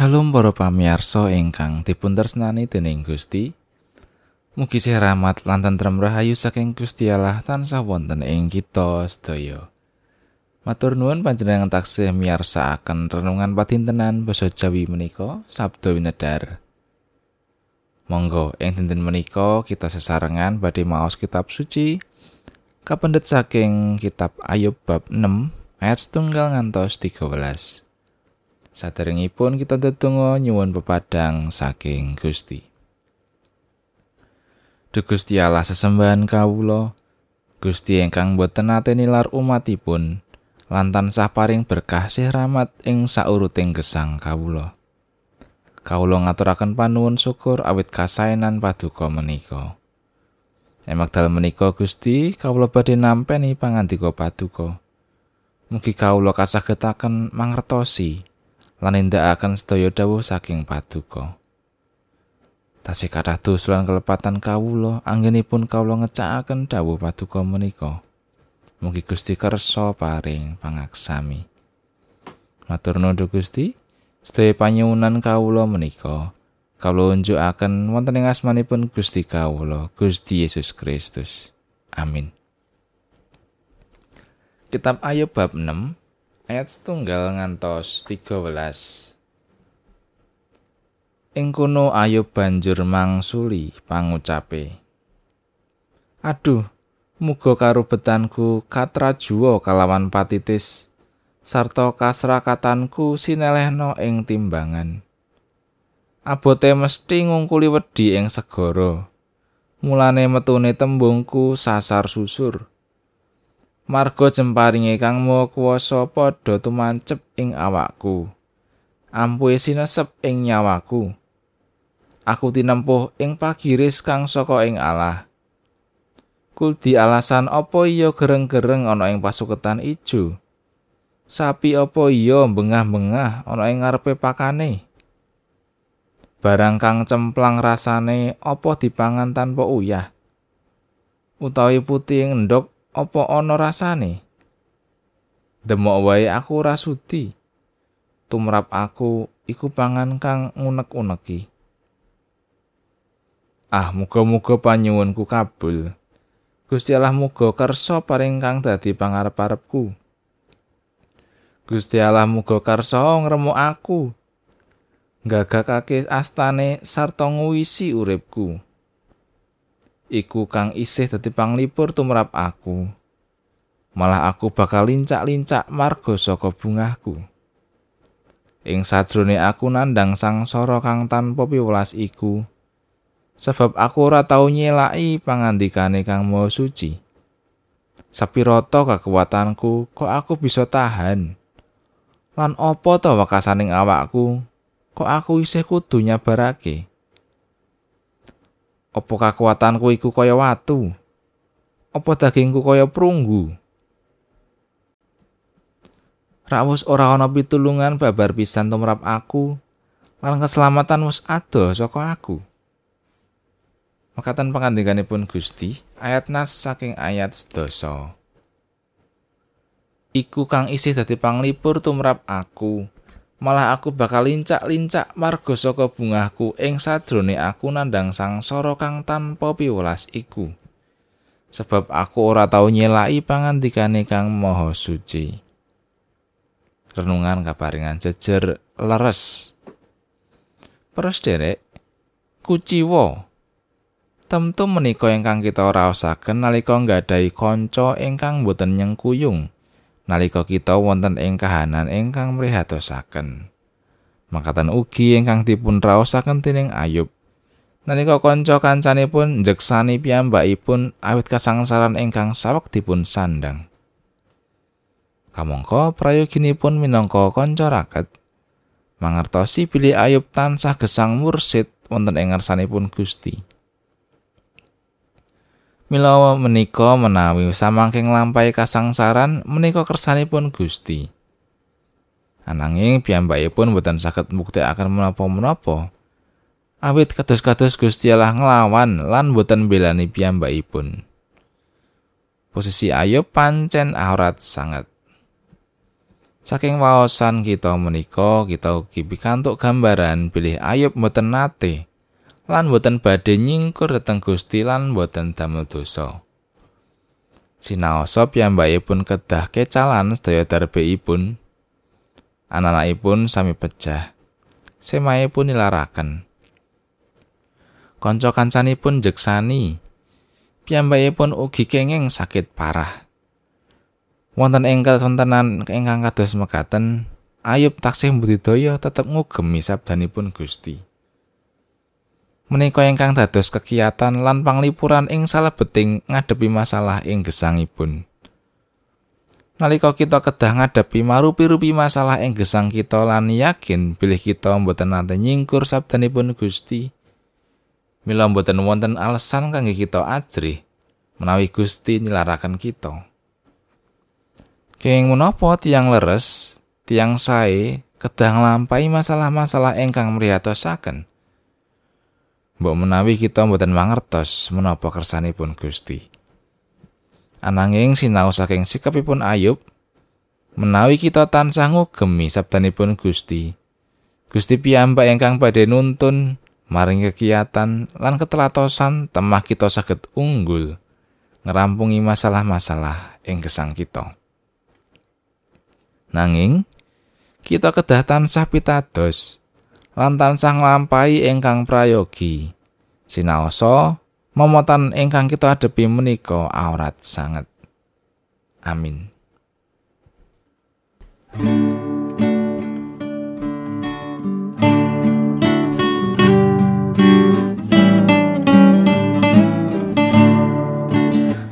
Shalom para pamirsa ingkang dipuntresnani dening Gusti. Mugi sih rahmat lan tentrem rahayu saking Gusti Allah tansah wonten ing kita sedaya. Matur nuwun panjenengan taksih miyarsakaken renungan padintenan basa Jawi menika Sabda Winedar. Monggo ing dinten menika kita sesarengan badhe maos kitab suci kapendet saking kitab Ayub bab 6 ayat setunggal ngantos 13. Saderengipun kita ndedonga nyuwun pepadang saking Gusti. Duh Gusti Allah sesembahan kawula, Gusti ingkang boten nate nilar umatipun, lan tansah paring berkah sih rahmat ing sauruting gesang kawula. Kawula ngaturaken panuwun syukur awit kasainan paduka menika. Emak dal menika Gusti, kawula badhe nampi pangandika paduka. Mugi kawula kasagetaken mangertosi lan nindakaken sedaya dawuh saking paduka. Tasih kathah dosa lan kelepatan kawula anggenipun kawula ngecakaken dawuh paduka menika. Mugi Gusti kersa paring pangaksami. Matur nuwun Gusti, sedaya panyuwunan kawula menika kawula unjukaken wonten ing asmanipun Gusti kawula, Gusti Yesus Kristus. Amin. Kitab Ayub bab 6 ayat setunggal ngantos 13. Ing kono Ayub banjur mangsuli pangucape. Aduh, muga karubetanku katrajuwa kalawan patitis sarta kasrakatanku sinelehno ing timbangan. Abote mesti ngungkuli wedi ing segara. Mulane metune tembungku sasar susur. Marga jemparinge kang mawa kuwasa padha tumancep ing awakku. Ampuhe sinesep ing nyawaku. Aku tinempuh ing pagiris kang saka ing Allah. Kuldi alasan apa iya gereng-gereng ana ing pasuketan ijo? Sapi apa iya bengah-bengah ana ing ngarepe pakane? Barang kang cemplang rasane apa dipangan tanpa uyah? Utawi putih endok apa ana rasane? Demok wae aku ora sudi. Tumrap aku iku pangan kang unek-uneki ah muga-muga panyuwunku kabul. Gusti Allah muga kersa paring kang dadi pangarep-arepku. Gusti Allah muga kersa ngremuk aku. Gagakake astane sarta nguwisi uripku iku kang isih dadi panglipur tumrap aku. Malah aku bakal lincak-lincak marga saka bungahku. Ing sajrone aku nandang sangsara kang tanpa piwelas iku, sebab aku ora tau nyelaki pangandikane kang maha suci. Sapirata kekuatanku kok aku bisa tahan? Lan apa to wekasaning awakku kok aku isih kudu nyabarake? Apa kekuatanku iku kaya watu? Apa dagingku kaya prunggu? Rawus ora ana pitulungan babar pisan tumrap aku, lan keselamatan wis ado saka aku. Makatan pangandikanipun Gusti, ayat nas saking ayat sedoso. Iku kang isih dadi panglipur tumrap aku, malah aku bakal lincak-lincak marga saka bungahku ing sajrone aku nandang sangsara kang tanpa piwelas iku. Sebab aku ora tau nyelaki pangandikane kang maha suci. Renungan kaparingan jejer leres. Pros derek kuciwa. Temtu menika ingkang kita raosaken nalika nggadahi kanca ingkang boten nyengkuyung nalika kita wonten ing kahanan ingkang mrihatosaken. Mangkatan ugi ingkang dipun raosaken dening Ayub. Nalika kanca kancanipun njeksani piyambakipun awit kasangsaran ingkang sawek dipun sandang. Kamangka prayoginipun minangka kanca raket mangertosi pilih Ayub tansah gesang mursid wonten ing ngarsanipun Gusti. Mila menika menawi samangking lampahi kasangsaran menika kersanipun Gusti. Ananging piyambakipun boten saged mbuktekaken menapa-menapa. Awit kados-kados Gusti Allah nglawan lan boten belani piyambakipun. Posisi Ayub pancen aurat sangat. Saking waosan kita menika kita ugi pikantuk gambaran bilih Ayub mboten nate lan boten badhe nyingkur dhateng Gusti lan boten damel dosa. Sinaosa piyambakipun kedah kecalan sedaya darbeipun. Ananakipun sami pecah. Semaipun nilaraken. Kanca kancanipun jeksani. Piyambakipun ugi kenging sakit parah. Wonten ing kawontenan ingkang kados mekaten, Ayub taksih budidaya tetep ngugemi sabdanipun Gusti. Menika ingkang dados kegiatan lan panglipuran ing salebeting ngadepi masalah ing gesangipun. Nalika kita kedah ngadepi marupi-rupi masalah ing gesang kita lan yakin bilih kita mboten nate nyingkur sabdanipun Gusti. Mila mboten wonten alasan kangge kita ajrih menawi Gusti nilaraken kita. Kenging menapa tiang leres, tiang sae kedah nglampahi masalah-masalah ingkang mriyatosaken. Mbok menawi kita mboten mangertos menapa kersanipun Gusti. Ananging sinau saking sikapipun Ayub, menawi kita tansah ngugemi sabdanipun Gusti. Gusti piyambak ingkang badhe nuntun maring kegiatan lan ketelatosan temah kita saged unggul ngerampungi masalah-masalah ing gesang kita. Nanging kita kedah tansah pitados lan tansah nglampahi ingkang prayogi. Sinaosa momotan ingkang kita adepi menika aurat sanget. Amin.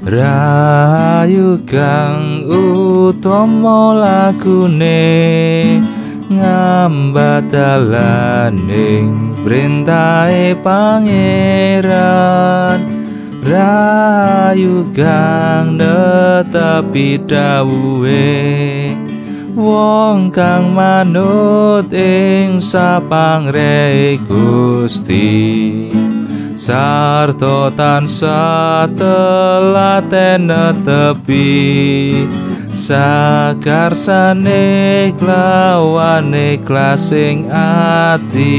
Rayu kang utama lagune ngambadalaning printahe pangeran. Rayu kang netepi dawuhe wong kang manut ing sapangre Gusti. Sarta tansah telaten netepi sakarsane klawane klasing ati